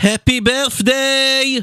Happy birthday!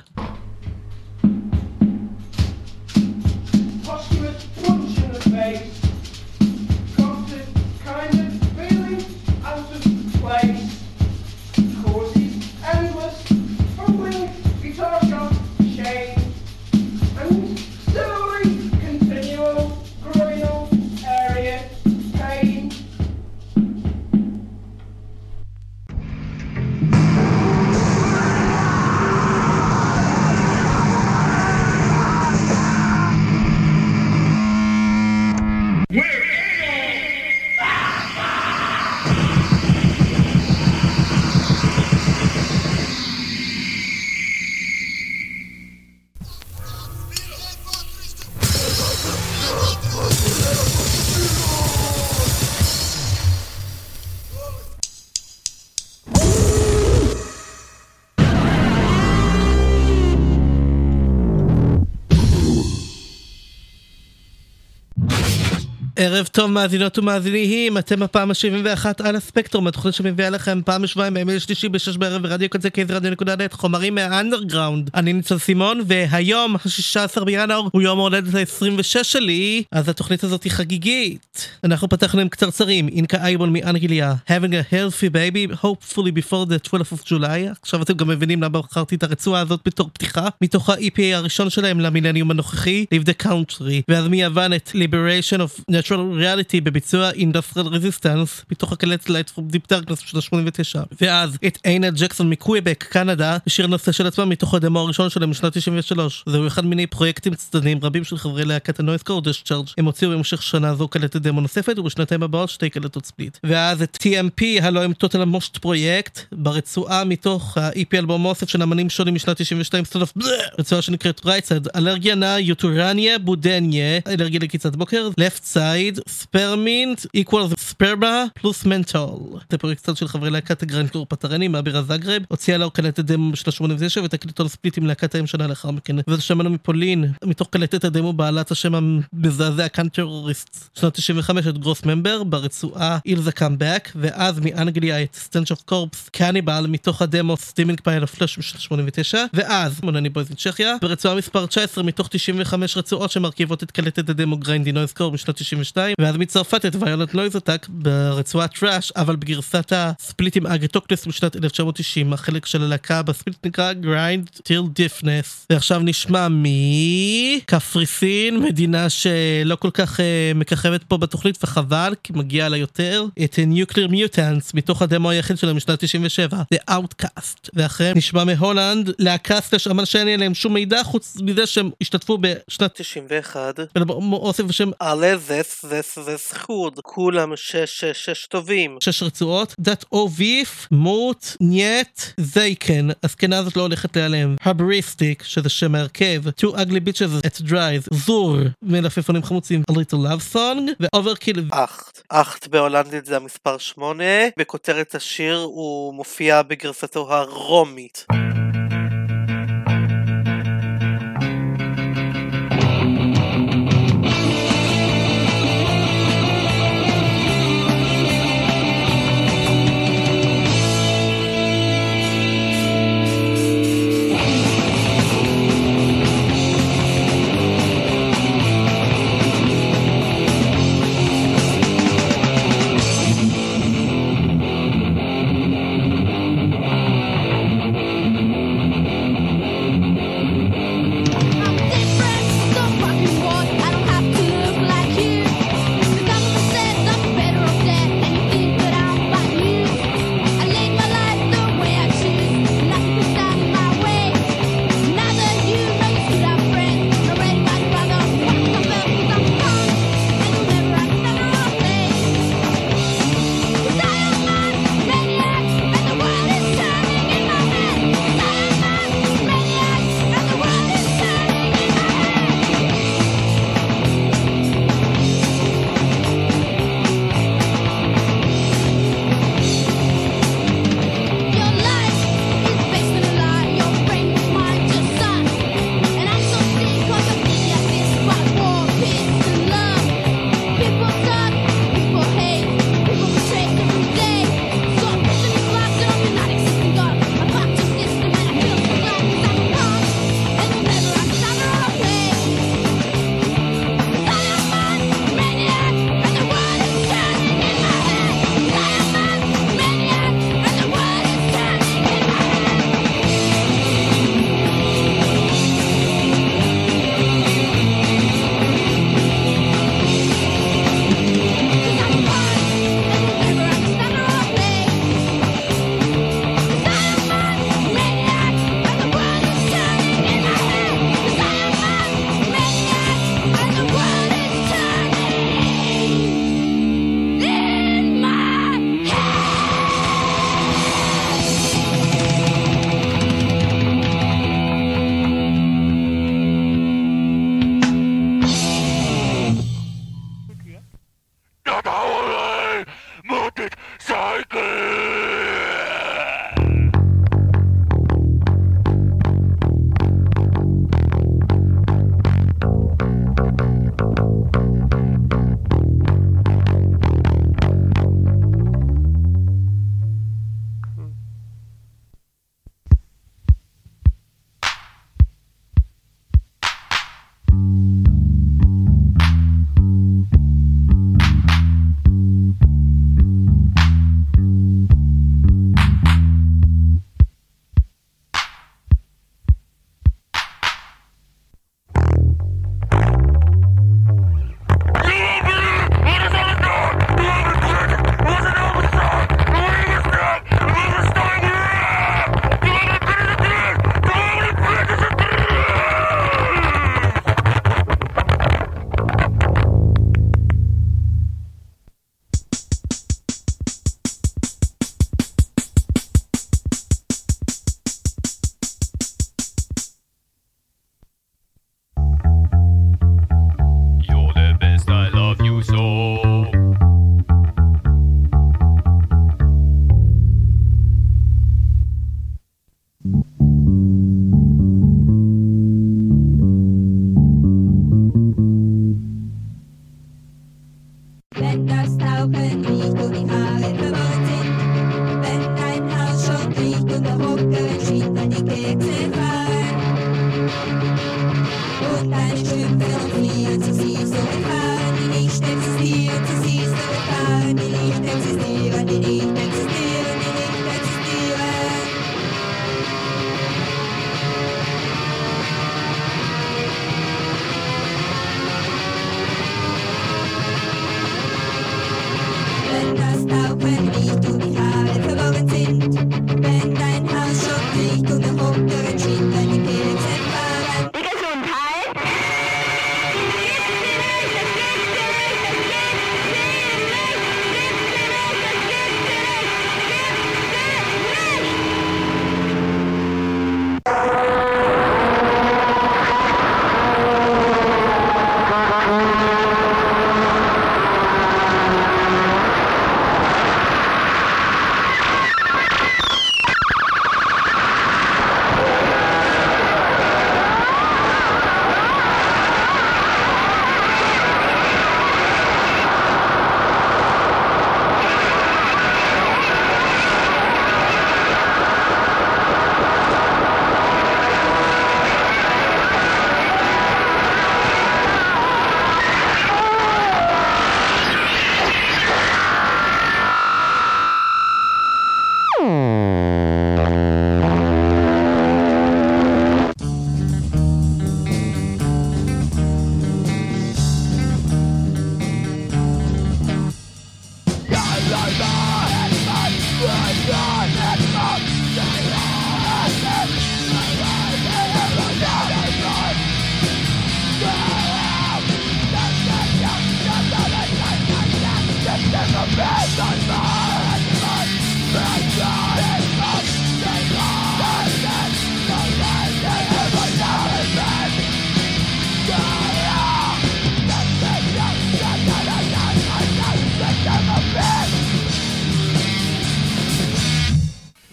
ערב טוב מאזינות ומאזינים, אתם הפעם ה-71 על הספקטרום, התוכנית שמביאה לכם פעם בשבועיים בימי שלישי בשש בערב ברדיו קצה קייז רדיו.נט, חומרים מהאנדרגראונד. אני ניצל סימון, והיום, ה-16 בינואר, הוא יום ההולדת ה-26 שלי, אז התוכנית הזאת היא חגיגית. אנחנו פתחנו עם קצרצרים, אינקה אייבון מאנגליה, having a healthy baby, hopefully before the 12th of July. עכשיו אתם גם מבינים למה בחרתי את הרצועה הזאת בתור פתיחה, מתוך ה-EPA הראשון שלהם למילניום הנוכחי, Leave the Country, ואז מיוון את Liberation of Natural Reality בביצוע Industrial Resistance, מתוך הקלט Light from Deep Darkness של ה-89, ואז את עינה ג'קסון מקוויבק, קנדה, בשיר נושא של עצמם מתוך הדמו הראשון שלהם משנת 93. זהו אחד מיני פרויקטים צדדיים רבים של חברי להקת הנויס קורדש צ'ארג'. הם הוציאו במשך שנה זו קלטת דמו נוספת, ובשנתיים הבאות שתי קלטות ספליט. ואז את TMP, הלו הם טוטל המושט פרויקט, ברצועה מתוך ה-EP אלבום אוסף של אמנים שונים משנת 92, סטוד אוף בלה, רצועה שנקראת רייטסד, אלרגיה נא, יוטורניה, בודניה, אלרגיה לקיצת בוקר, לפט ספרמינט, איקוול ספרבה, פלוס מנטול. זה פרויקט של חברי להקת הגרנקלור פטרני מהבירה זאגרב, הוציאה לו קלטת דמו בשנת 89 ותקליטו ספליט עם להקת האם שנה לאחר מכן. וזה שמענו מפולין, מתוך קלטת הדמו בעלת השם המזעזע כאן טרוריסט, שנת 95 את גרוס ממבר, ברצועה אילזה קאמבק, ואז מאנגליה את סטנץ' אוף קורפס קניבל, מתוך הדמו סטימינג פייל הפלאש בשנת 89, ואז מונני בויז מצ'כיה, ברצועה מספר 19 מתוך 95 רצועות שמרכיבות את קלטת הדמו גריינדי נויז קור משנת 92, ואז מצרפת את Violent Noise Attack ברצועת Thrash, אבל בגרסת ה split עם Agathocles משנת 1990, החלק של הלהקה ב split נקרא Grind Till Deafness. ועכשיו נשמע מקפריסין, מדינה שלא כל כך uh, מככבת פה בתוכנית וחבל, כי מגיע לה יותר, את Nuclear Mutants מתוך הדמו היחיד שלהם משנת 97, The Outcast. ואחריהם נשמע מהולנד להקה סלש אמן שאין לי עליהם שום מידע חוץ מזה שהם השתתפו בשנת 91, אוסף בשם עלה זס זס זס חוד, כולם שש שש שש טובים. שש רצועות, דת אוביף, מוט, נייט, זייקן, הזקנה הזאת לא הולכת להיעלם. הבריסטיק, שזה שם ההרכב, Two Ugly Bitches at Drive, זור, מלפפונים חמוצים, A Little Love Song, ואוברקיל אכט. אכט בהולנדית זה המספר 8, בכותרת השיר הוא מופיע בגרסתו הרומית.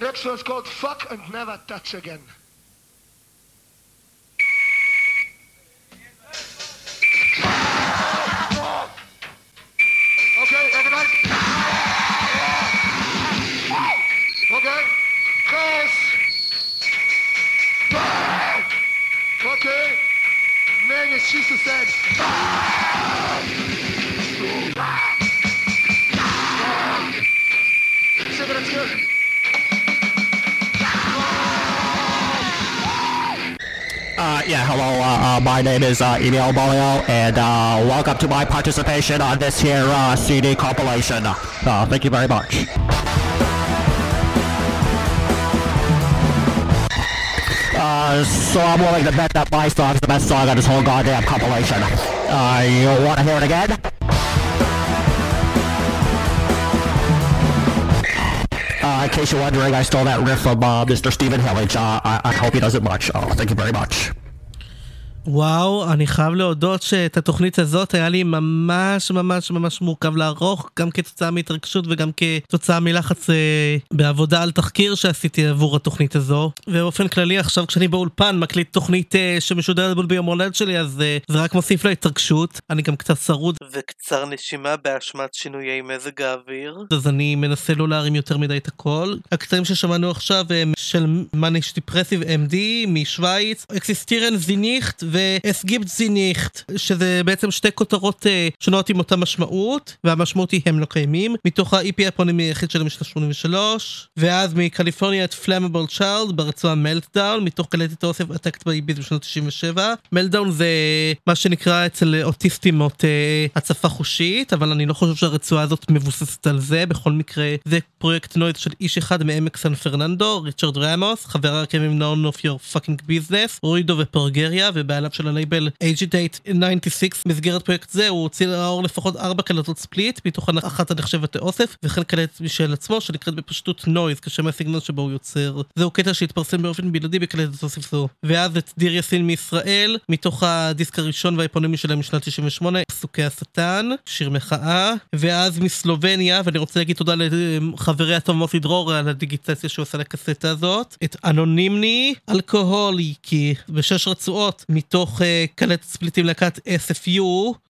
Next one's called Fuck and Never Touch Again. Okay. Close. Okay. Cigarettes good. Uh, yeah, hello, uh, uh, my name is uh, Emil Bolio, and uh, welcome to my participation on this here uh, CD compilation. Uh, thank you very much. Uh, so I'm willing to bet that my song's the best song on this whole goddamn compilation. Uh, you want to hear it again? Uh, in case you're wondering, I stole that riff from uh, Mr. Stephen Hillage. Uh, I, I hope he doesn't much. Uh, thank you very much. וואו, אני חייב להודות שאת התוכנית הזאת היה לי ממש ממש ממש מורכב לערוך, גם כתוצאה מהתרגשות וגם כתוצאה מלחץ אה, בעבודה על תחקיר שעשיתי עבור התוכנית הזו. ובאופן כללי עכשיו כשאני באולפן מקליט תוכנית אה, שמשודרת בול ביום הולדת שלי אז אה, זה רק מוסיף להתרגשות. אני גם קצת צרוד וקצר נשימה באשמת שינויי מזג האוויר. אז אני מנסה לא להרים יותר מדי את הכל. הקטעים ששמענו עכשיו הם של Manisch Depressiv MD משוויץ, existieren sie nicht ו Es gibt sie nicht, שזה בעצם שתי כותרות אה, שונות עם אותה משמעות, והמשמעות היא הם לא קיימים, מתוך ה-EP האפונימי היחיד שלהם משנת 83, ואז מקליפורניה את Flammable Child ברצועה Meltdown, מתוך קלטת אוסף עתקת באיביז בשנת 97. Meltdown זה מה שנקרא אצל אוטיסטים מות אה, הצפה חושית, אבל אני לא חושב שהרצועה הזאת מבוססת על זה, בכל מקרה זה פרויקט noise של איש אחד מעמק סן פרננדו, ריצ'רד רמוס, חבר הרכבים None of Your Fucking Business, רוידו ופרגריה, ובעליו של הלייבל אייג'ידייט 96. במסגרת פרויקט זה הוא הוציא לאור לפחות ארבע קלטות split, מתוכן אחת הנחשבת לאוסף, וכן קלטת משל עצמו שנקראת בפשטות Noise, כשם הסגנון שבו הוא יוצר. זהו קטע שהתפרסם באופן בלעדי בקלטת אוסף זו. ואז את דיר יאסין מישראל, מתוך הדיסק הראשון והאפונימי שלהם משנת 98, פסוקי השטן, שיר מחאה, ואז מסלובניה, ואני רוצה להגיד תודה לחברי הטוב מוטי דרור על הדיגיטציה שהוא עשה לקסטה הזאת, את אנונימני אלכוהוליקי, בשש רצועות, מתוך אה, קלטת split עם להקת SFU,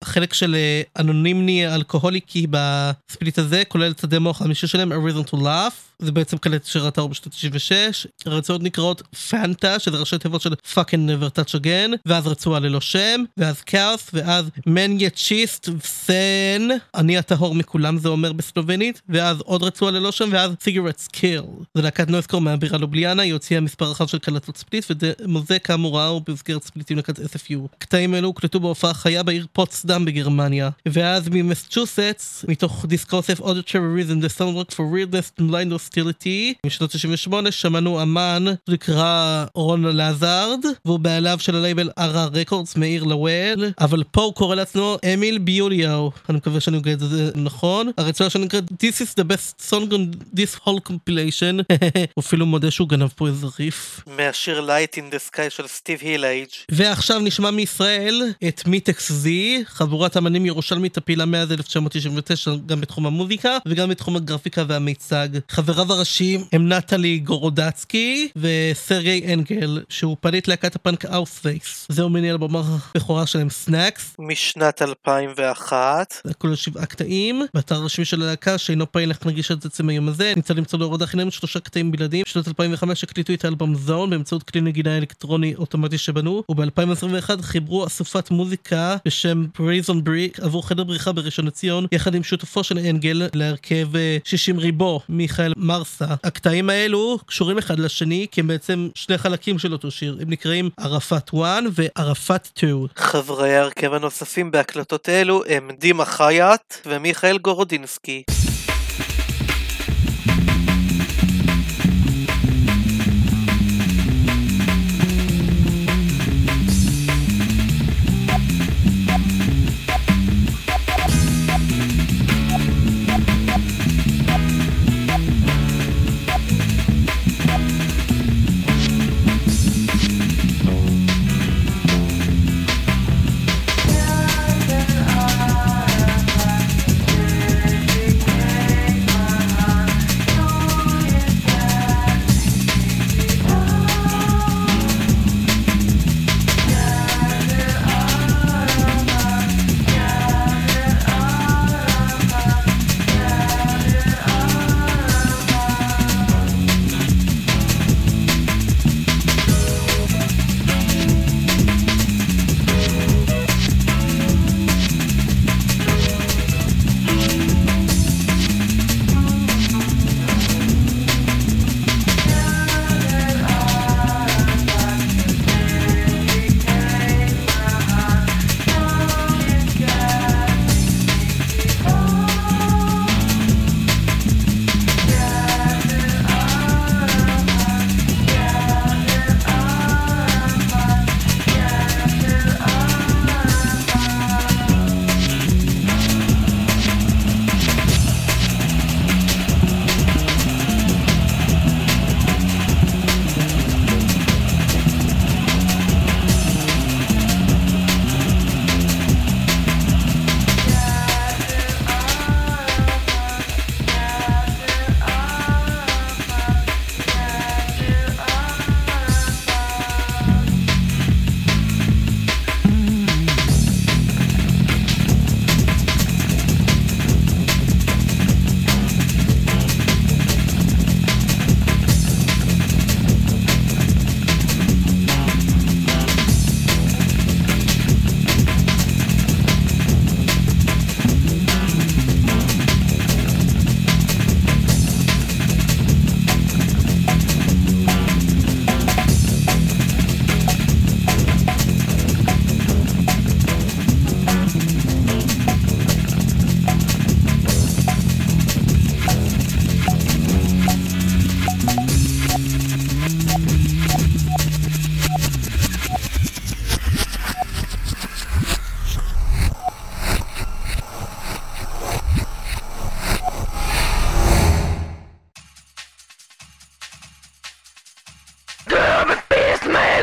החלק של אה, אנונימני אלכוהוליקי ב split הזה, כולל את הדמו החמישי שלהם, A Reason to Laugh. זה בעצם קלטת שראתה אור בשנת 96, הרצועות נקראות פנטה, שזה ראשי תיבות של fucking never touch again, ואז רצועה ללא שם, ואז כאוס, ואז מניה צ'יסט סן, אני הטהור מכולם זה אומר בסלובנית, ואז עוד רצועה ללא שם, ואז Cigarettes Kill. זה להקת noisecore מהבירה לובליאנה, היא הוציאה מספר רחב של קלטות split, וזה כאמור ראה במסגרת split עם להקת SFU. קטעים אלו הוקלטו בהופעה חיה בעיר פוטסדם בגרמניה, ואז ממסצ'וסטס, מתוך דיסק אוסף Auditory Rhythm, The Soundtrack for Weirdness and Blind Hostility, משנת 98 שמענו אמן שנקרא רון לזארד, והוא בעליו של הלייבל RRRecords מאיר לוול, אבל פה הוא קורא לעצמו אמיל ביוליאו, אני מקווה שאני אגיד את זה נכון, הרצועה שנקראת This is the best song on this whole compilation, הוא אפילו מודה שהוא גנב פה איזה ריף. מהשיר Light in the Sky של סטיב הילייג'. ועכשיו נשמע מישראל את מיטקס זי, חבורת אמנים ירושלמית הפעילה מאז 1999 גם בתחום המוזיקה וגם בתחום הגרפיקה והמיצג. חבריו הראשיים הם נטלי גורודצקי וסרגי אנגל, שהוא פליט להקת הפאנק אאוספייס. זהו מיני אלבום הבכורה שלהם Snacks. משנת 2001. זה כולל שבעה קטעים. באתר הרשמי של הלהקה שאינו פעיל אך נגיש עד עצם היום הזה, ניתן למצוא להורדה חינם שלושה קטעים בלעדיים. בשנת 2005 הקליטו את האלבום זון באמצעות כלי נגינה אלקטרוני אוטומטי שבנו, וב-2021 חיברו אסופת מוזיקה בשם Prison Break עבור חדר בריחה בראשון לציון, יחד עם שותפו של אנגל להרכב 60 ריבו, מיכאל מרסה. הקטעים האלו קשורים אחד לשני כי הם בעצם שני חלקים של אותו שיר, הם נקראים ערפאת 1 וערפאת 2. חברי ההרכב הנוספים בהקלטות אלו הם דימה חייט ומיכאל גורודינסקי.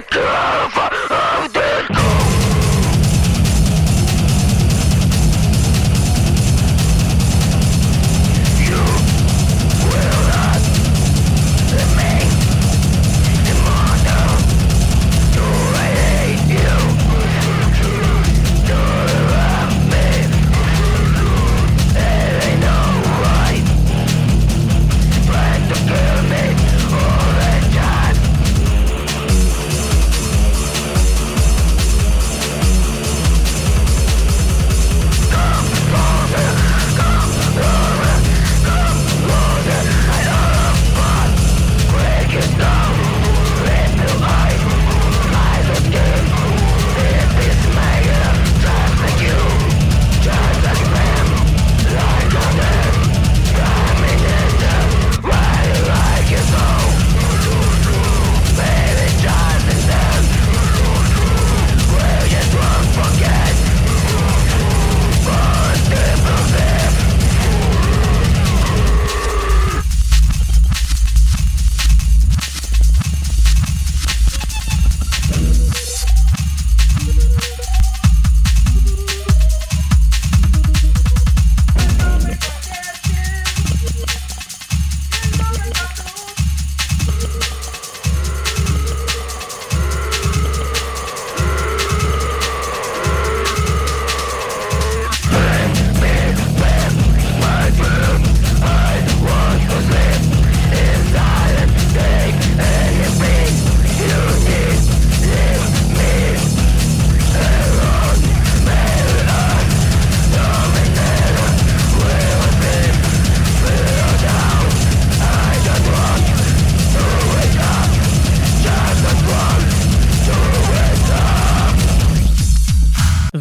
吃饭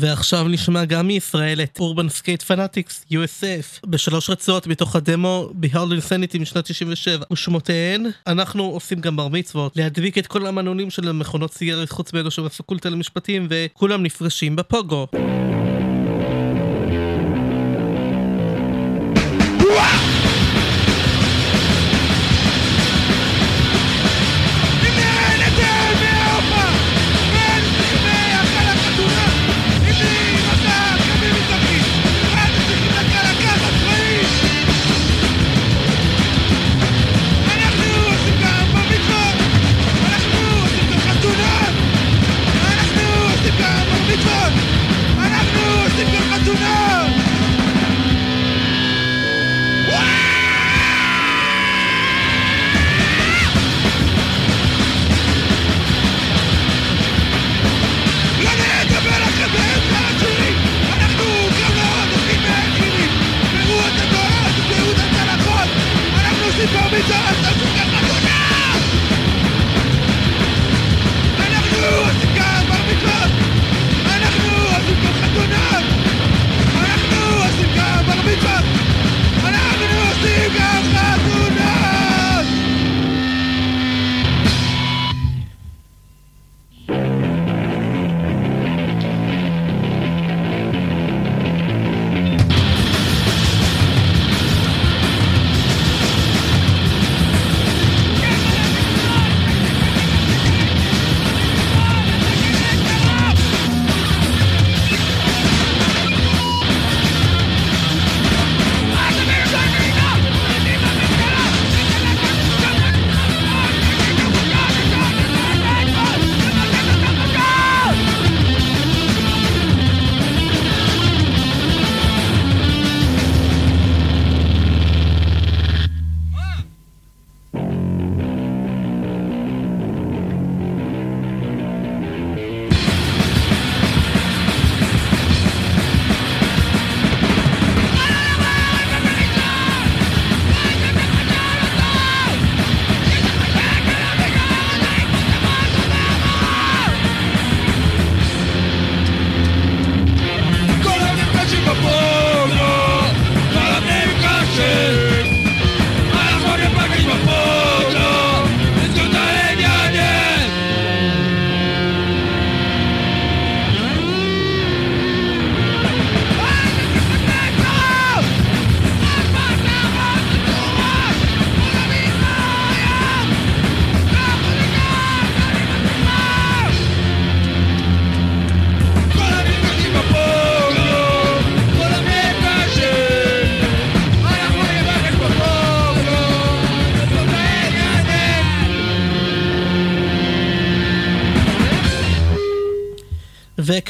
ועכשיו נשמע גם מישראל את Urban Skate Fanatics, USF, בשלוש רצועות מתוך הדמו Behold Insanity משנת 97, ושמותיהן, אנחנו עושים גם בר מצוות, להדביק את כל המנעולים של המכונות סיגריות חוץ מאלו שבפקולטה למשפטים, וכולם נפגשים בפוגו.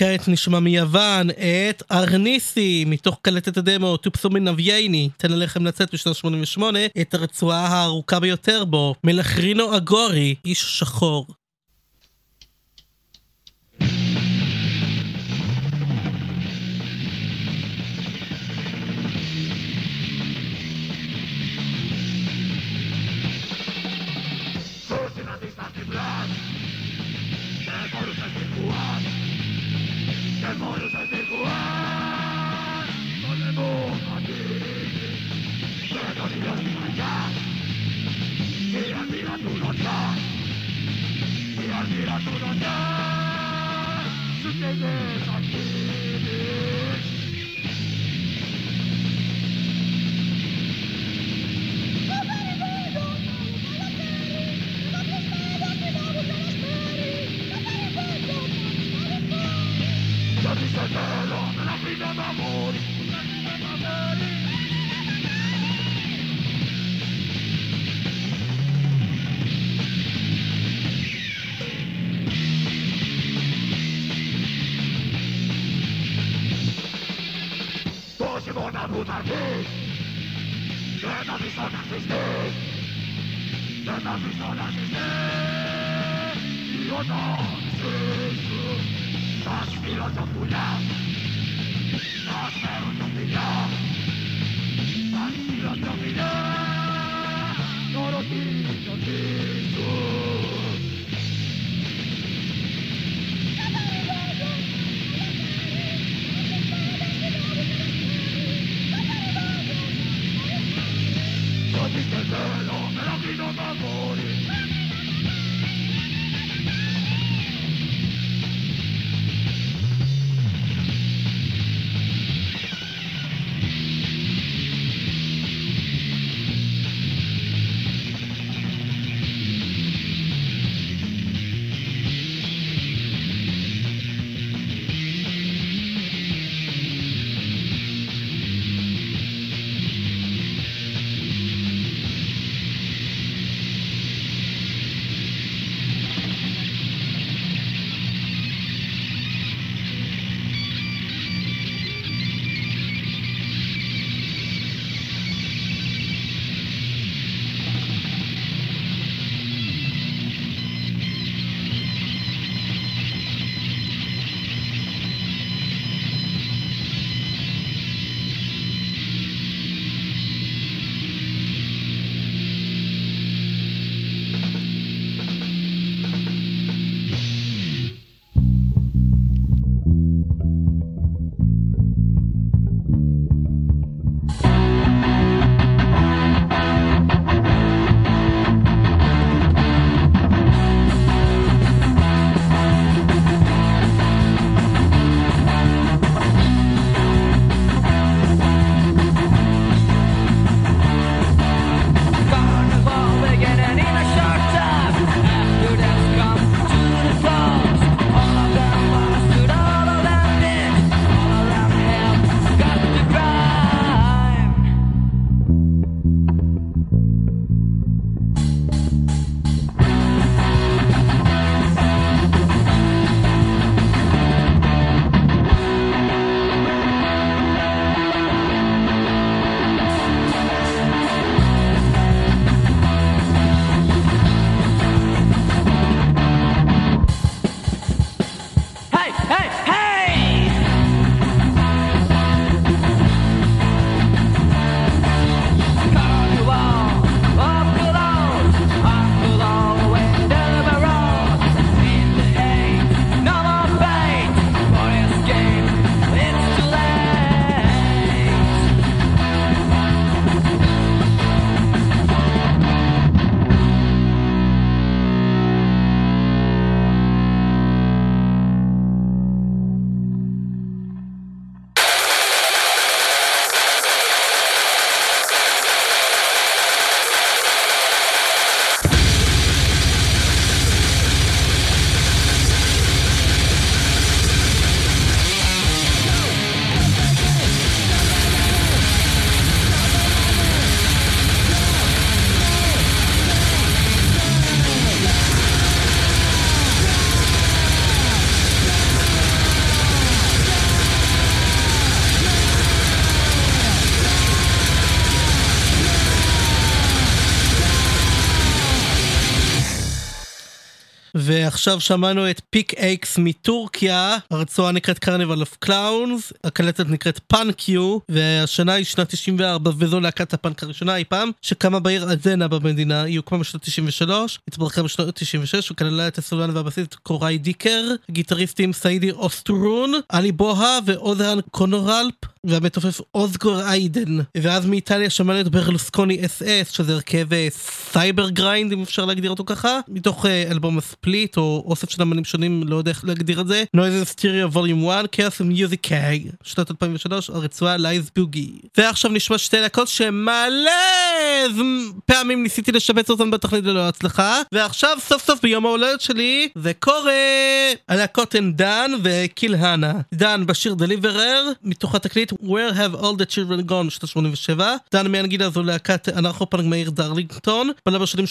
וכעת נשמע מיוון את ארניסי, מתוך קלטת הדמו טופסומין נבייני, תן עליכם לצאת בשנת 88, את הרצועה הארוכה ביותר בו, מלכרינו אגורי, איש שחור. ועכשיו שמענו את פיק איקס מטורקיה, הרצועה נקראת Carnival of Clowns, הקלטת נקראת Punk You, והשנה היא שנת 94, וזו להקת הפאנק הראשונה אי פעם, שקמה בעיר אדנה במדינה, היא הוקמה בשנת 93, התפרקה בשנת 96, וכללה את הסולן והבסיסט קוראי דיקר, גיטריסטים סעידי אוסטרון, עלי בוהה ואוזרן קונורלפ, והמתופף אוזגור איידן. ואז מאיטליה שמענו את ברלוסקוני אס אס, שזה הרכב אה, cybergrind, אם אפשר להגדיר אותו ככה, מתוך אה, אלבום ה split, או אוסף של אמנים שונים, לא יודע איך להגדיר את זה. Noise Stereo Volume 1, Chaos Music K, שנת 2003, הרצועה לייז בוגי. ועכשיו נשמע שתי להקות שמלא פעמים ניסיתי לשבץ אותן בתוכנית ללא הצלחה, ועכשיו סוף סוף ביום ההולדת שלי, זה קורה! הלהקות הן דן וקילהנה. דן בשיר Deliverer, מתוך התקליט Where have all the children gone, שנת 87. דן מאנגליה זו להקת אנרכופנק מהעיר דרלינגטון, פעלה בשנים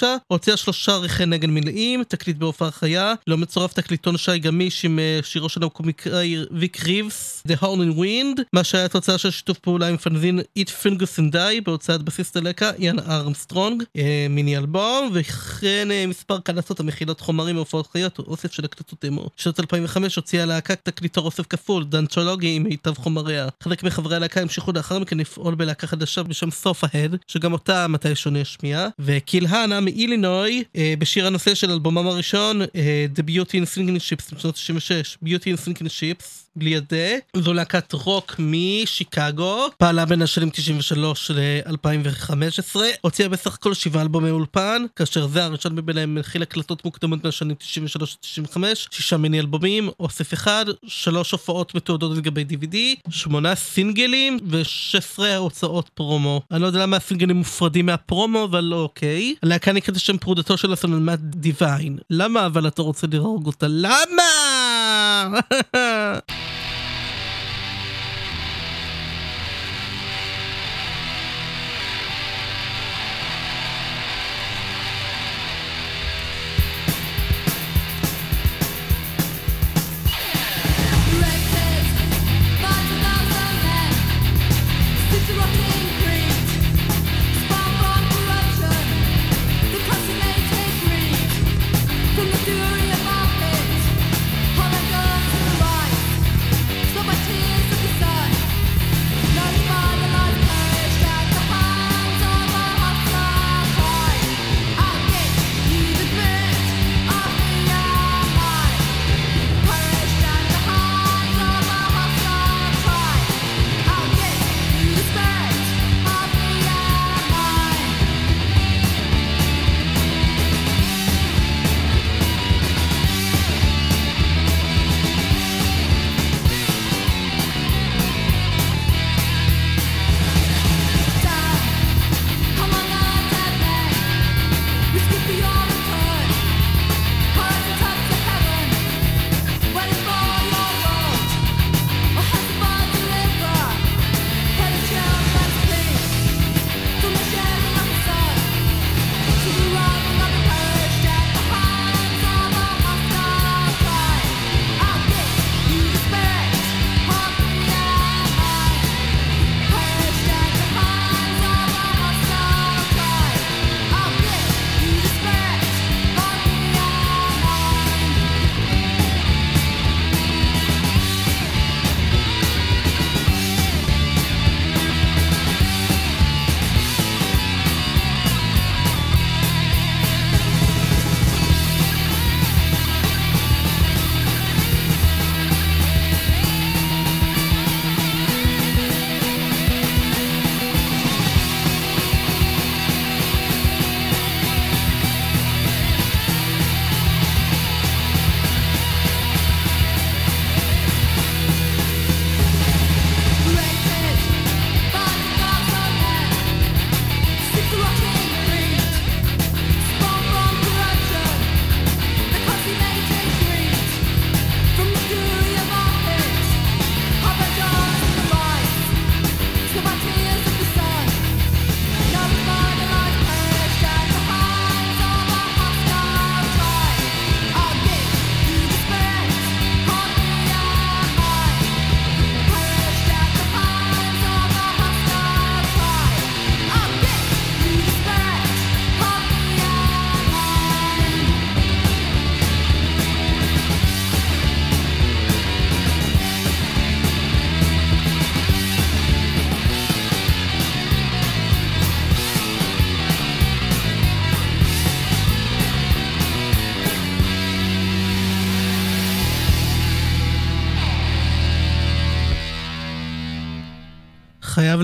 84-89, הוציאה שלושה ריחי נגן מלאים, תקליט בהופעה חיה, לא מצורף תקליטון שי גמיש עם אה, שירו של הקומיקאי ויק ריבס, The Horn in Wind, מה שהיה תוצאה של שיתוף פעולה עם פנזין Eat Fingers and Die, בהוצאת בסיס הלקה, יאן ארמסטרונג, אה, מיני אלבום, וכן אה, מספר קלטות המכילות חומרים מהופעות חיות, אוסף של הקלטות דמו. בשנת 2005 הוציאה הלהקה תקליטור אוסף כפול, דנצ'ולוגי עם מיטב חומריה. חלק מחברי הלהקה המשיכו לאחר מכן לפעול בלהקה חדשה בשם סוף ההד, שגם אותה מתישהו נשמיע, וקילהנה מאילינוי, אה, בשיר הנושא של אלבומם הראשון, אה, The Beauty in Slinking Ships משנות 96, Beauty in Slinking Ships, בלי ידה, זו להקת רוק משיקגו, פעלה בין השנים 93 ל-2015, הוציאה בסך הכל שבעה אלבומי אולפן, כאשר זה הראשון מביניהם מכיל הקלטות מוקדמות מהשנים 93-95, שישה מיני אלבומים, אוסף אחד, שלוש הופעות מתועדות לגבי DVD, שמונה סינגלים ו-16 הוצאות פרומו. אני לא יודע למה הסינגלים מופרדים מהפרומו, אבל לא אוקיי. הלהקה נקראת לשם פרודתו של הסולמת דיוויין. למה אבל אתה רוצה להרוג אותה? למה?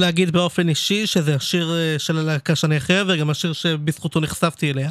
להגיד באופן אישי שזה השיר אה, של הלהקה שאני אחראי וגם השיר שבזכותו נחשפתי אליה.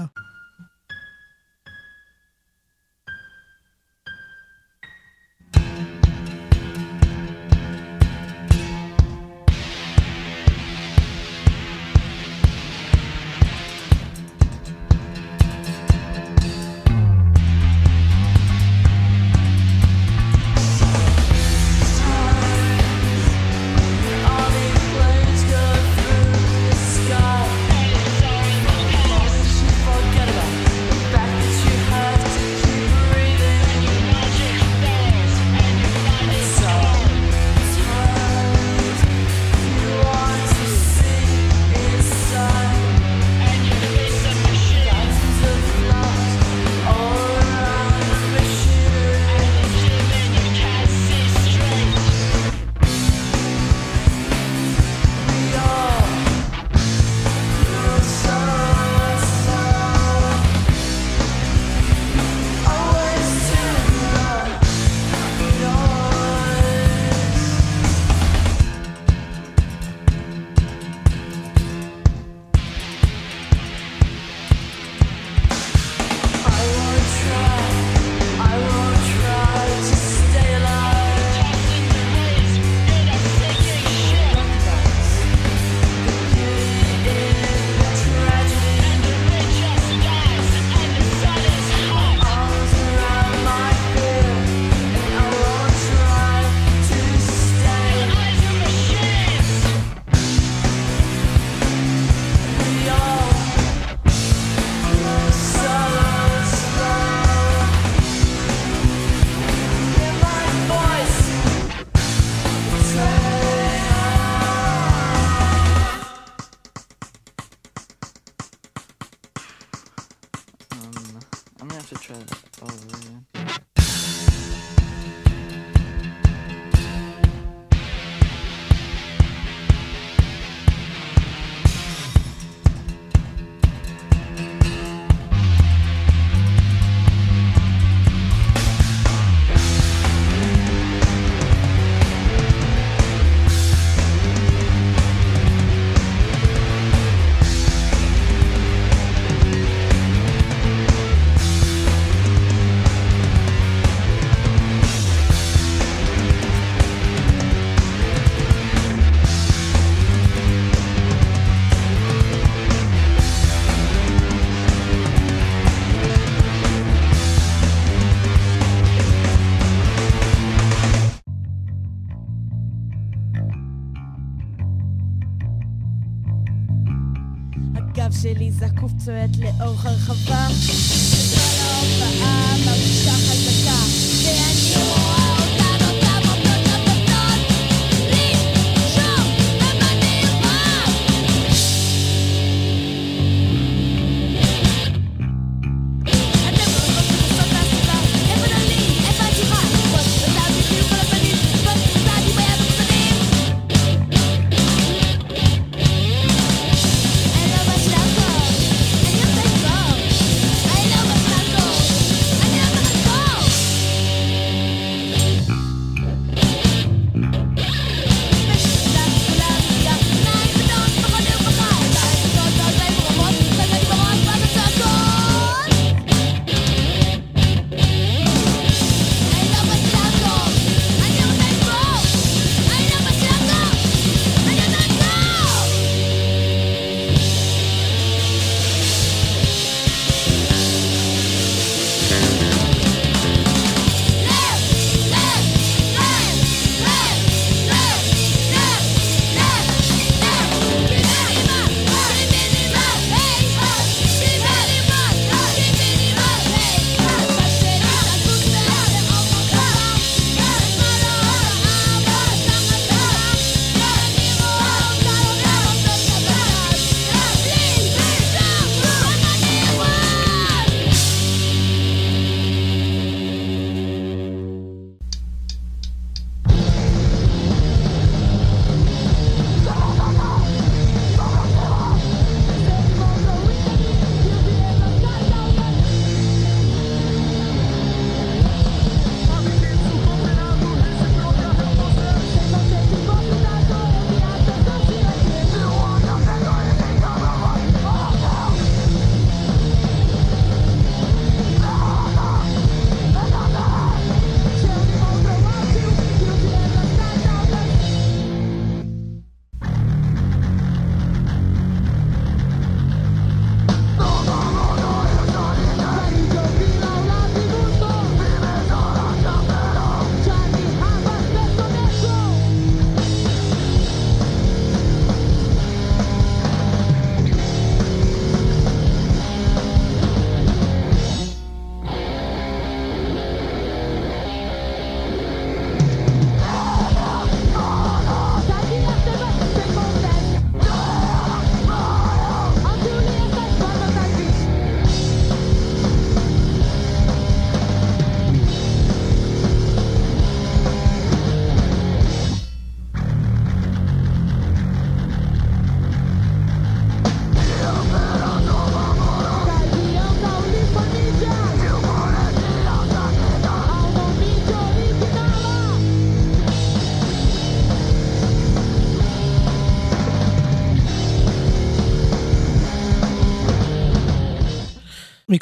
שלי זקוף צועד לאור הרחבה. וכל ההופעה מרגישה חזקה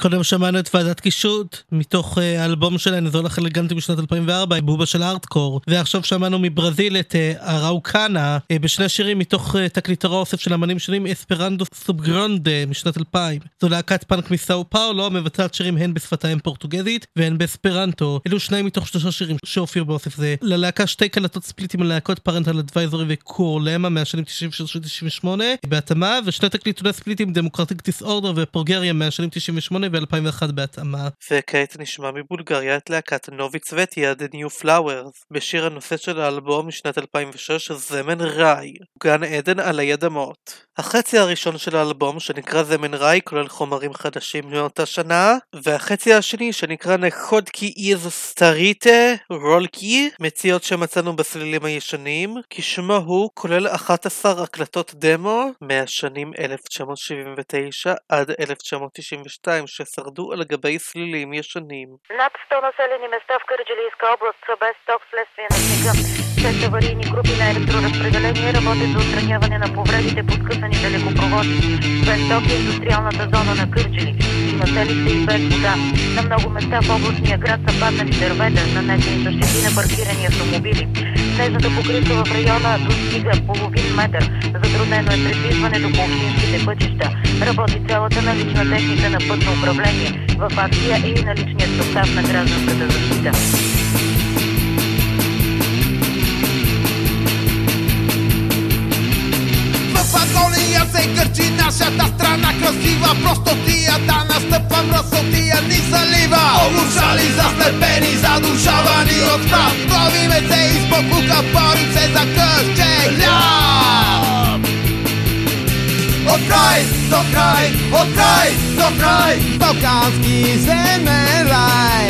מקודם שמענו את ועדת קישוט, מתוך אה, האלבום שלהם, זו לכן אלגנטי משנת 2004, בובה של הארדקור. ועכשיו שמענו מברזיל את אה, אראוקנה, אה, בשני שירים מתוך תקליטורו האוסף של אמנים שונים, אספרנדו סובגרונדה משנת 2000. זו להקת פאנק מסאו פאולו, מבצעת שירים הן בשפת האם פורטוגזית והן באספרנטו. אלו שניים מתוך שלושה שירים שהופיעו באוסף זה. ללהקה שתי קלטות ספליטים על להקות פרנטל אדוויזורי וקורלמה מהשנים 96-98 בהתאמה, ושני תקליטוני ספליטים דמוקרטיק דיסאורדר ופרוגריה מהשנים 98 ו-2001 בהתאמה. וכעת נשמע מבולגריה את להקת נובי צווטיה The New Flowers, בשיר הנושא של האלבום משנת 2006, זמן ראי, גן עדן עלי אדמות. החצי הראשון של האלבום, שנקרא זמן ראי, כולל חומרים חדשים מאותה שנה, והחצי השני, שנקרא נחודקי איז סטריטה רולקי, מציאות שמצאנו בסלילים הישנים, כשמו הוא כולל 11 הקלטות דמו מהשנים 1979 עד 1992 ששרדו על גבי סלילים ישנים. Над 100 населени места в Кърджалийска област са без ток вследствие на снега. Шест аварийни групи на електроразпределение работят за отстраняване на повредите по скъсани далекопроводи. Без ток е индустриалната зона на Кърджали. Има селище и без вода. На много места в областния град са паднали дървета, нанесени са щети на паркирани автомобили. Снежната покривка в района достига половин метър. Затруднено е придвижването по общинските пътища. Работи цялата налична техника на пътно управление. в акция е и наличният състав на гражданската защита. В агония се гърчи нашата страна красива. Простотията настъпвам, разсотия ни залива. Олушали, заслепени, задушавани от страх. Правиме се из бокука, борим се за къще od kraj do kraj, od kraj do kraj Bałkanski Zemeraj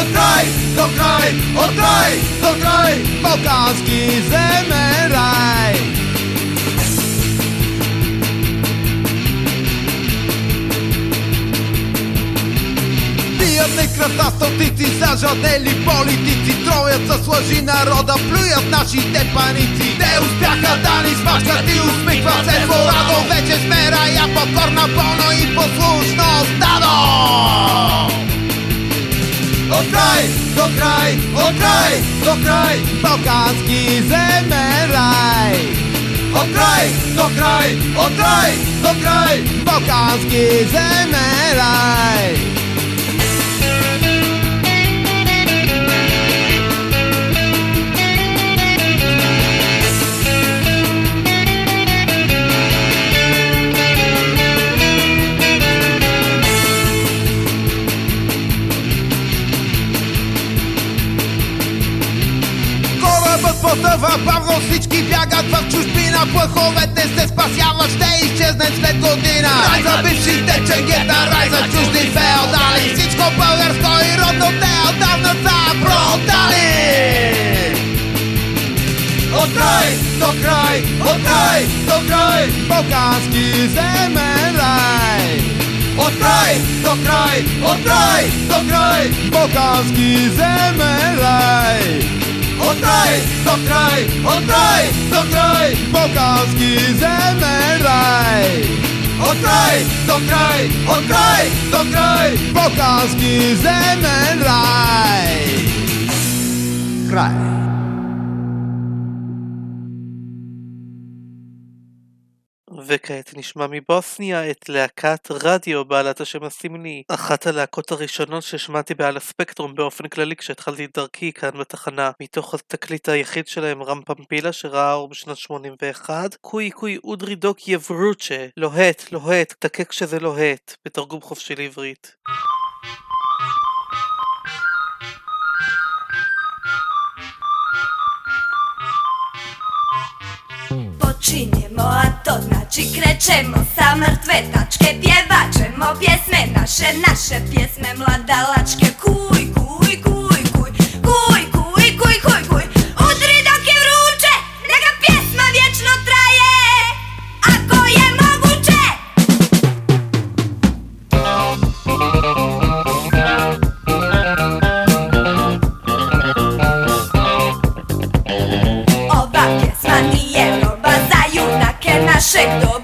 Od kraj kraj, kraj kraj Кръвта стотици, зажадели политици Троят с лъжи народа, плюят нашите паници Те успяха да ни смачкат и усмихват се. Злорадо Вече сме рая покорна, пълно и послушно стадо. От край до край, от край до край. Балкански земен рай От край до край, от край до край. Балкански земен потъва бавно, всички бягат в чужбина. Плъховете се спасяват, ще изчезнат след година. Рай за бившите ченгета, рай за чужди феодали. Всичко българско и родно те отдавна са продали. От край до край, от край до край Балкански земен рай. От край до край, от край до край Балкански земен рай Otraj, otraj, otraj, kraj, Polkavský zemen raj. Otraj, otraj, otraj, otraj, Polkavský zemen raj. Kraj. וכעת נשמע מבוסניה את להקת רדיו בעלת השם הסמלי, אחת הלהקות הראשונות ששמעתי בעל הספקטרום באופן כללי כשהתחלתי את דרכי כאן בתחנה, מתוך התקליט היחיד שלהם רם פמפילה שראה אור בשנת 81, קוי קוי אודרי דוק יברוצ'ה, לוהט, לוהט, תקה כשזה לוהט, בתרגום חופשי לעברית. Počinjemo, to znači krećemo sa mrtve tačke Pjevačemo pjesme naše, naše pjesme mladalačke. Kuj, kuj, kuj, shake the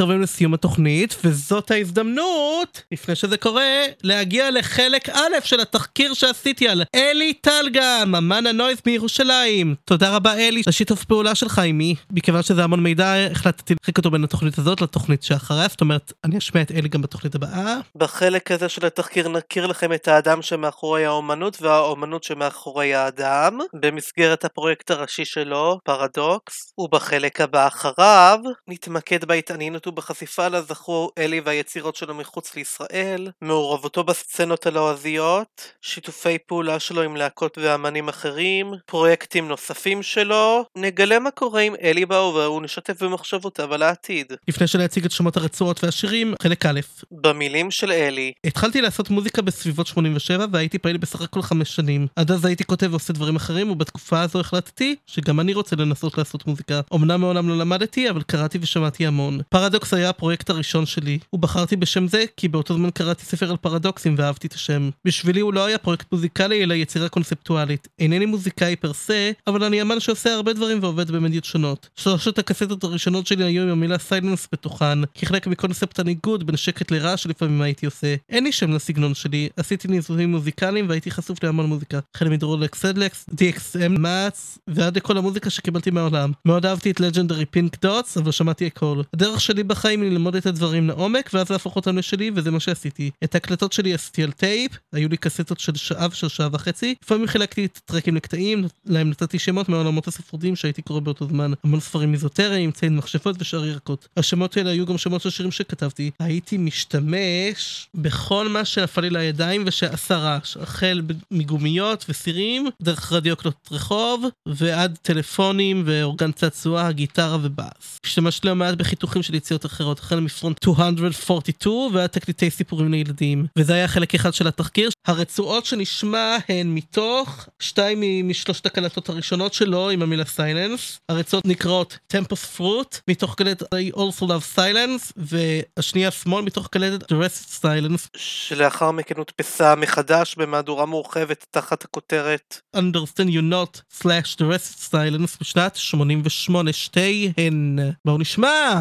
מתקרבים לסיום התוכנית, וזאת ההזדמנות, לפני שזה קורה, להגיע לחלק א' של התחקיר שעשיתי על אלי טלגם, אמן הנויז מירושלים. תודה רבה אלי, לשיתוף פעולה שלך עימי. מכיוון שזה המון מידע, החלטתי להרחיק אותו בין התוכנית הזאת לתוכנית שאחריה, זאת אומרת, אני אשמיע את אלי גם בתוכנית הבאה. בחלק הזה של התחקיר נכיר לכם את האדם שמאחורי האומנות והאומנות שמאחורי האדם, במסגרת הפרויקט הראשי שלו, פרדוקס, ובחלק הבא אחריו, נתמקד בהתעניינות ובחשיפה לזכו אלי והיצירות שלו מחוץ לישראל, מעורבותו בסצנות הלועזיות, שיתופי פעולה שלו עם להקות ואמנים אחרים, פרויקטים נוספים שלו, נגלה מה קורה עם אלי בהווה ונשתף במחשבותיו על העתיד. לפני שלהציג את שמות הרצועות והשירים, חלק א', במילים של אלי. התחלתי לעשות מוזיקה בסביבות 87 והייתי פעיל בסך הכל חמש שנים. עד אז הייתי כותב ועושה דברים אחרים ובתקופה הזו החלטתי שגם אני רוצה לנסות לעשות מוזיקה. אמנם מעולם לא למדתי אבל קראתי ושמעתי המון. פרדוקס היה הפרויקט הראשון שלי. ובחרתי בשם זה כי באותו זמן קראתי ספר על פרדוקסים ואהבתי את השם. בשבילי הוא לא היה פרויקט מוזיקלי אלא יצירה קונספטואלית. אינני מוזיקאי per se, אבל אני אמן שעושה הרבה דברים ועובד במדיות שונות. שלושת הקסטות הראשונות שלי היו עם המילה Silence בתוכן, כחלק מקונספט הניגוד בין שקט לרעש שלפעמים הייתי עושה. אין לי שם לסגנון שלי, עשיתי ניסויים מוזיקליים והייתי חשוף להמון מוזיקה. החל מדרולקס סדלקס, DXM מאץ, ועד לכל המוזיקה שקיבלתי מהעולם. מאוד אהבתי את Legendary Pink Dots, אבל שמעתי הכל. הדרך שלי בחיים ללמוד את הדברים לעומק, ואז להפוך אותם לשלי, וזה מה שעשיתי. את ההקלטות שלי עשיתי על טייפ, היו לי קסטות של שעה ושל שעה וחצי, לפעמים חילקתי את הטרקים לקטעים, להם נתתי שמות מהעולמות הספרותיים שהייתי קורא באותו זמן. המון ספרים איזוטריים, ציד מכשפות ושאר ירקות. השמות האלה היו גם שמות של שירים שכתבתי. הייתי משתמש בכל מה שנפל לי לידיים ושעשה רעש, החל מגומיות וסירים, דרך רדיוקלות רחוב, ועד טלפונים ואורגן צעצוע, גיטרה ובאס. השתמשתי לא מעט בחיתוכים של יציאות אחרות, החל מפרונט 242 ועד תקליטי סיפורים לילדים. וזה היה חלק אחד של התחקיר. הרצועות שנשמע הן מתוך שתיים משלושת הקלטות הראשונות שלו עם המילה סיילנס. הרצועות נקראות טמפוס פרוט, מתוך קלטת I also love silence, והשנייה שמאל מתוך קלטת The rest silence, שלאחר מכן הודפסה מחדש במהדורה מורחבת תחת הכותרת Understand you not slash The rest silence בשנת 88 שתיהן. בואו נשמע!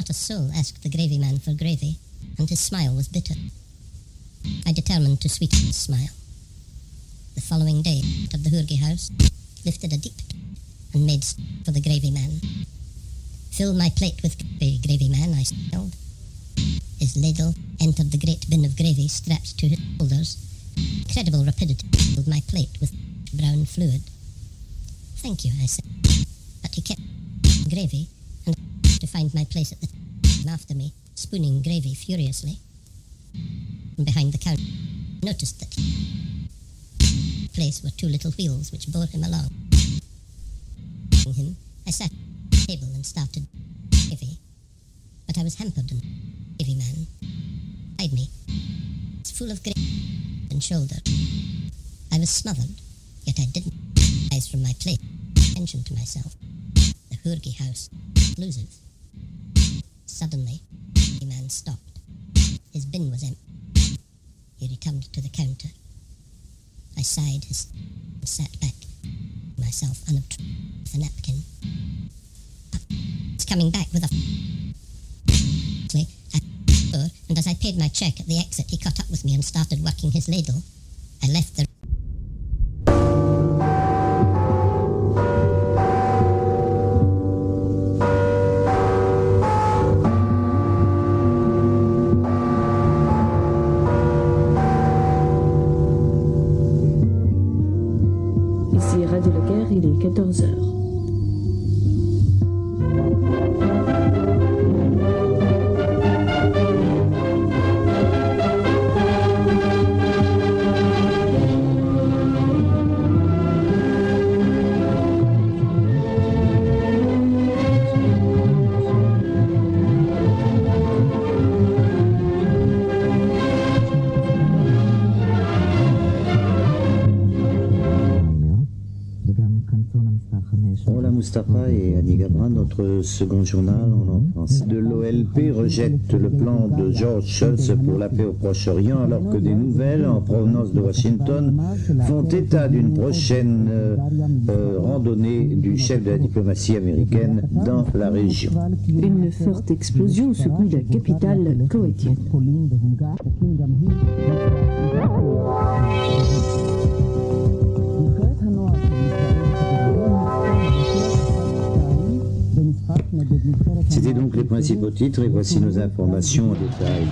Not a soul asked the gravy man for gravy, and his smile was bitter. I determined to sweeten his smile. The following day, of the Hurgi house, lifted a deep and made for the gravy man. Fill my plate with gravy, gravy man, I yelled. His ladle entered the great bin of gravy strapped to his shoulders. Incredible rapidity filled my plate with brown fluid. Thank you, I said. But he kept gravy and to find my place at the after me, spooning gravy furiously. From behind the counter, noticed that place were two little wheels which bore him along. Him, I sat at the table and started gravy, but I was hampered and gravy man beside me. It's full of gravy and shoulder. I was smothered, yet I didn't rise from my plate. Attention to myself. The Hurgi house, exclusive. Suddenly, the man stopped. His bin was empty. He returned to the counter. I sighed and sat back, myself unobtrusive with a napkin. It's coming back with a Quickly, and as I paid my check at the exit, he caught up with me and started working his ladle. I left the notre second journal en France. De l'OLP rejette le plan de George Shultz pour la paix au Proche-Orient alors que des nouvelles en provenance de Washington font état d'une prochaine euh, euh, randonnée du chef de la diplomatie américaine dans la région. Une forte explosion secoue la capitale koweïtienne. C'était donc les principaux titres et voici nos informations en détail.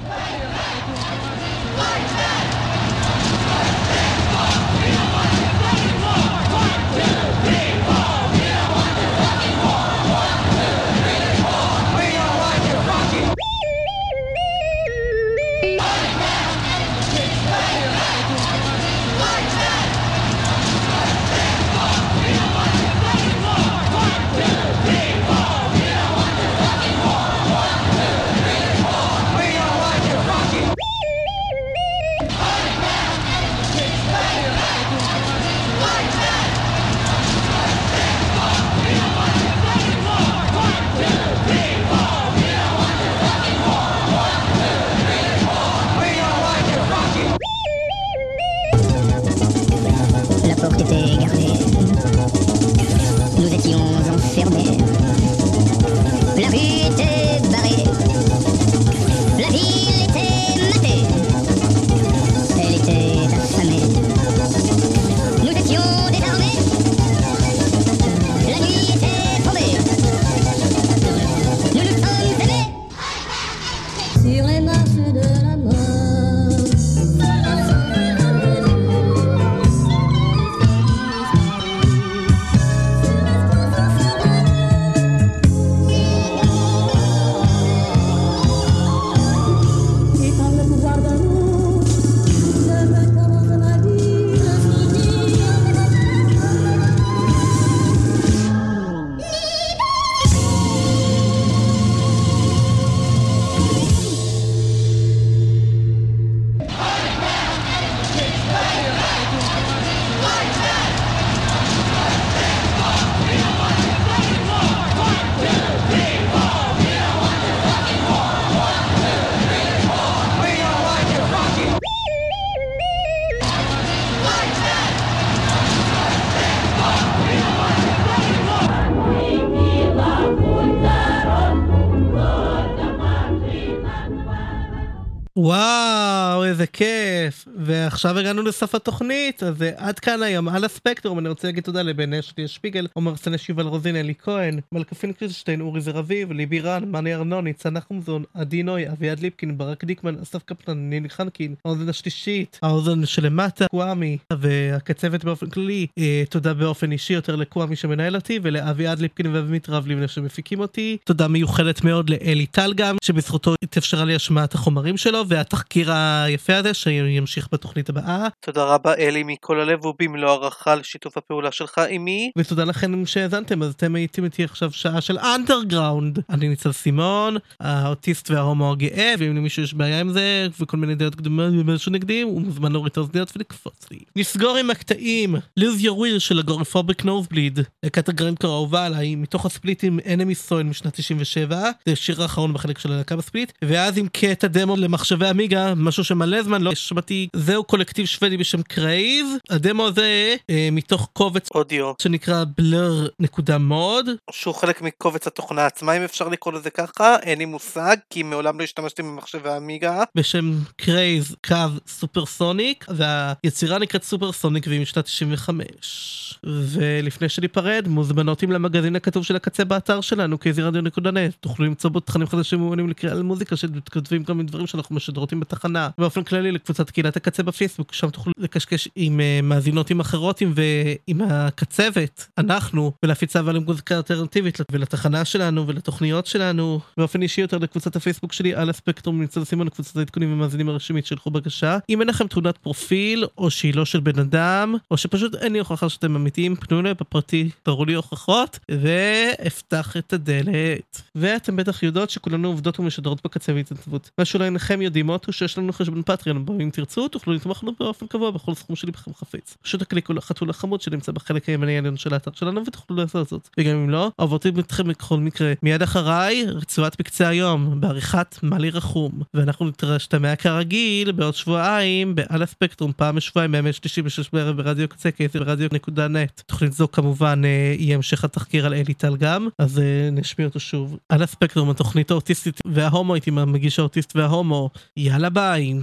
ועכשיו הגענו לסוף התוכנית, אז אה, עד כאן היום על הספקטרום. אני רוצה להגיד תודה לבן אשלי שפיגל, עומר סנש יובל רוזין, אלי כהן, מלכפין קריסטיין, אורי זר אביב, ליבי רן, מאני ארנון, ניצן נחומזון, עדי נוי, אביעד ליפקין, ברק דיקמן, אסף קפלן, נילי חנקין, האוזן השלישית, האוזן שלמטה, קוואמי, והקצה באופן כללי. אה, תודה באופן אישי יותר לקוואמי שמנהל אותי, ולאביעד ליפקין ועמית רב לבנה שמפיקים אותי. תודה מיוחדת מאוד לאלי טל גם, שבזכותו התאפשרה לי השמעת החומרים שלו, והתחקיר היפה הזה שימשיך בתוכנית הבאה. תודה רבה אלי מכל הלב ובמלוא הערכה לשיתוף הפעולה שלך עימי. ותודה לכם שהאזנתם, אז אתם הייתם איתי עכשיו שעה של אנדרגראונד. אני ניצן סימון, האוטיסט וההומו הגאה, ואם למישהו יש בעיה עם זה, וכל מיני דעות קדומות ומשהו נגדי, הוא מוזמן להוריד את האוזניות ולקפוץ לי. נסגור עם הקטעים, Lose Your Will של Agoraphobic Nosebleed, להקת ה grindcore האהובה עליי, מתוך ה split עם Enemy Soil משנת 97, זה השיר האחרון בחלק של הלהקה ב split, ואז עם קטע דמו למחשבי עמיגה, משהו שמלא זמן לא שמעתי, זהו קולקטיב שוודי בשם Craze, הדמו הזה אה, מתוך קובץ אודיו. שנקרא blur נקודה mod, שהוא חלק מקובץ התוכנה עצמה אם אפשר לקרוא לזה ככה, אין לי מושג, כי מעולם לא השתמשתי במחשבי עמיגה, בשם Craze קו Supersonic, והיצירה נקראת Supersonic והיא משנת 95. ולפני שניפרד, מוזמנות עם למגזין הכתוב של הקצה באתר שלנו, kzradio.net, תוכלו למצוא בו תכנים חדשים ומגוונים לקריאה על מוזיקה שכותבים גם מדברים שאנחנו משדרות עם בתחנה. באופן כללי לקבוצת קהילת הקצה בפייסבוק, שם תוכלו לקשקש עם אה, מאזינותים אחרות עם, ועם הקצבת, אנחנו, ולהפיץ אהבה למוזיקה אלטרנטיבית ולתחנה שלנו ולתוכניות שלנו. באופן אישי יותר לקבוצת הפייסבוק שלי על הספקטרום ניצן סימון קבוצת העדכונים והמאזינים הרשמית שלחו בקשה. אם אין לכם תמונת פרופיל, או שהיא לא של בן אדם, או שפשוט אין לי הוכחה שאתם אמיתיים, פנו אליי בפרטי, תראו לי הוכחות, ואפתח את הדלת. ואתם בטח יודעות שכולנו עובדות ומשדרות בקצה בהתנדבות. מה שאולי לכם יודעים אותו שיש לנו חשבון פטריון, אם תרצו תוכלו לתמוך לנו באופן קבוע בכל סכום שליבכם חפץ. פשוט תקליקו לחתול החמוד שנמצא בחלק הימני העליון של האתר שלנו ותוכלו לעשות זאת. וגם אם לא, אהובתי אתכם בכל מקרה. מיד אחריי, רצועת בקצה היום, בעריכת מלי רחום. ואנחנו נשתמע כרגיל בעוד שבועיים, בעל הספקטרום, פעם בשבועיים, בימי שלישי בשש בערב ברדיו קצה, כסף ברדיו נקודה נט. תוכנית זו כמובן אה, יהיה המשך התחקיר על אלי טל גם, אז אה, נשמיע אותו שוב. על הספקטרום, התוכנית האוטיסטית וההומואית עם המגיש האוטיסט וההומו. יאללה ביי.